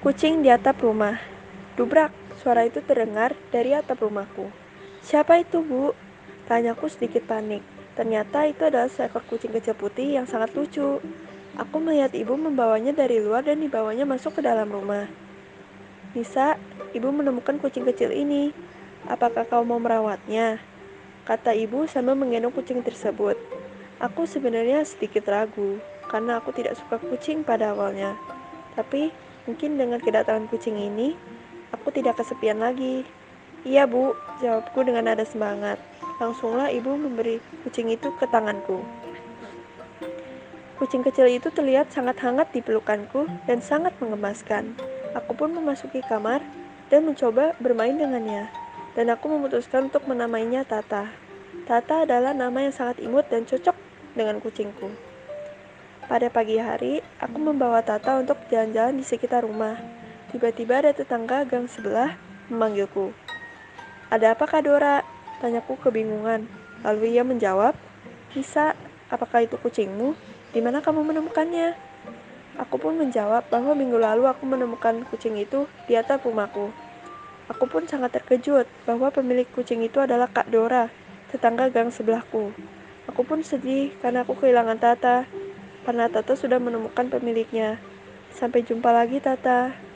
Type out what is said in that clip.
Kucing di atap rumah. Dubrak, suara itu terdengar dari atap rumahku. Siapa itu, Bu? Tanyaku sedikit panik. Ternyata itu adalah seekor kucing kecil putih yang sangat lucu. Aku melihat ibu membawanya dari luar dan dibawanya masuk ke dalam rumah. Nisa, ibu menemukan kucing kecil ini. Apakah kau mau merawatnya? Kata ibu sambil menggendong kucing tersebut. Aku sebenarnya sedikit ragu, karena aku tidak suka kucing pada awalnya. Tapi Mungkin dengan kedatangan kucing ini, aku tidak kesepian lagi. Iya bu, jawabku dengan nada semangat. Langsunglah ibu memberi kucing itu ke tanganku. Kucing kecil itu terlihat sangat hangat di pelukanku dan sangat mengemaskan. Aku pun memasuki kamar dan mencoba bermain dengannya. Dan aku memutuskan untuk menamainya Tata. Tata adalah nama yang sangat imut dan cocok dengan kucingku. Pada pagi hari, aku membawa Tata untuk jalan-jalan di sekitar rumah. Tiba-tiba ada tetangga gang sebelah memanggilku. Ada apa Kak Dora? Tanyaku kebingungan. Lalu ia menjawab, Nisa, apakah itu kucingmu? Di mana kamu menemukannya? Aku pun menjawab bahwa minggu lalu aku menemukan kucing itu di atap rumahku. Aku pun sangat terkejut bahwa pemilik kucing itu adalah Kak Dora, tetangga gang sebelahku. Aku pun sedih karena aku kehilangan Tata karena Tata sudah menemukan pemiliknya. Sampai jumpa lagi, Tata.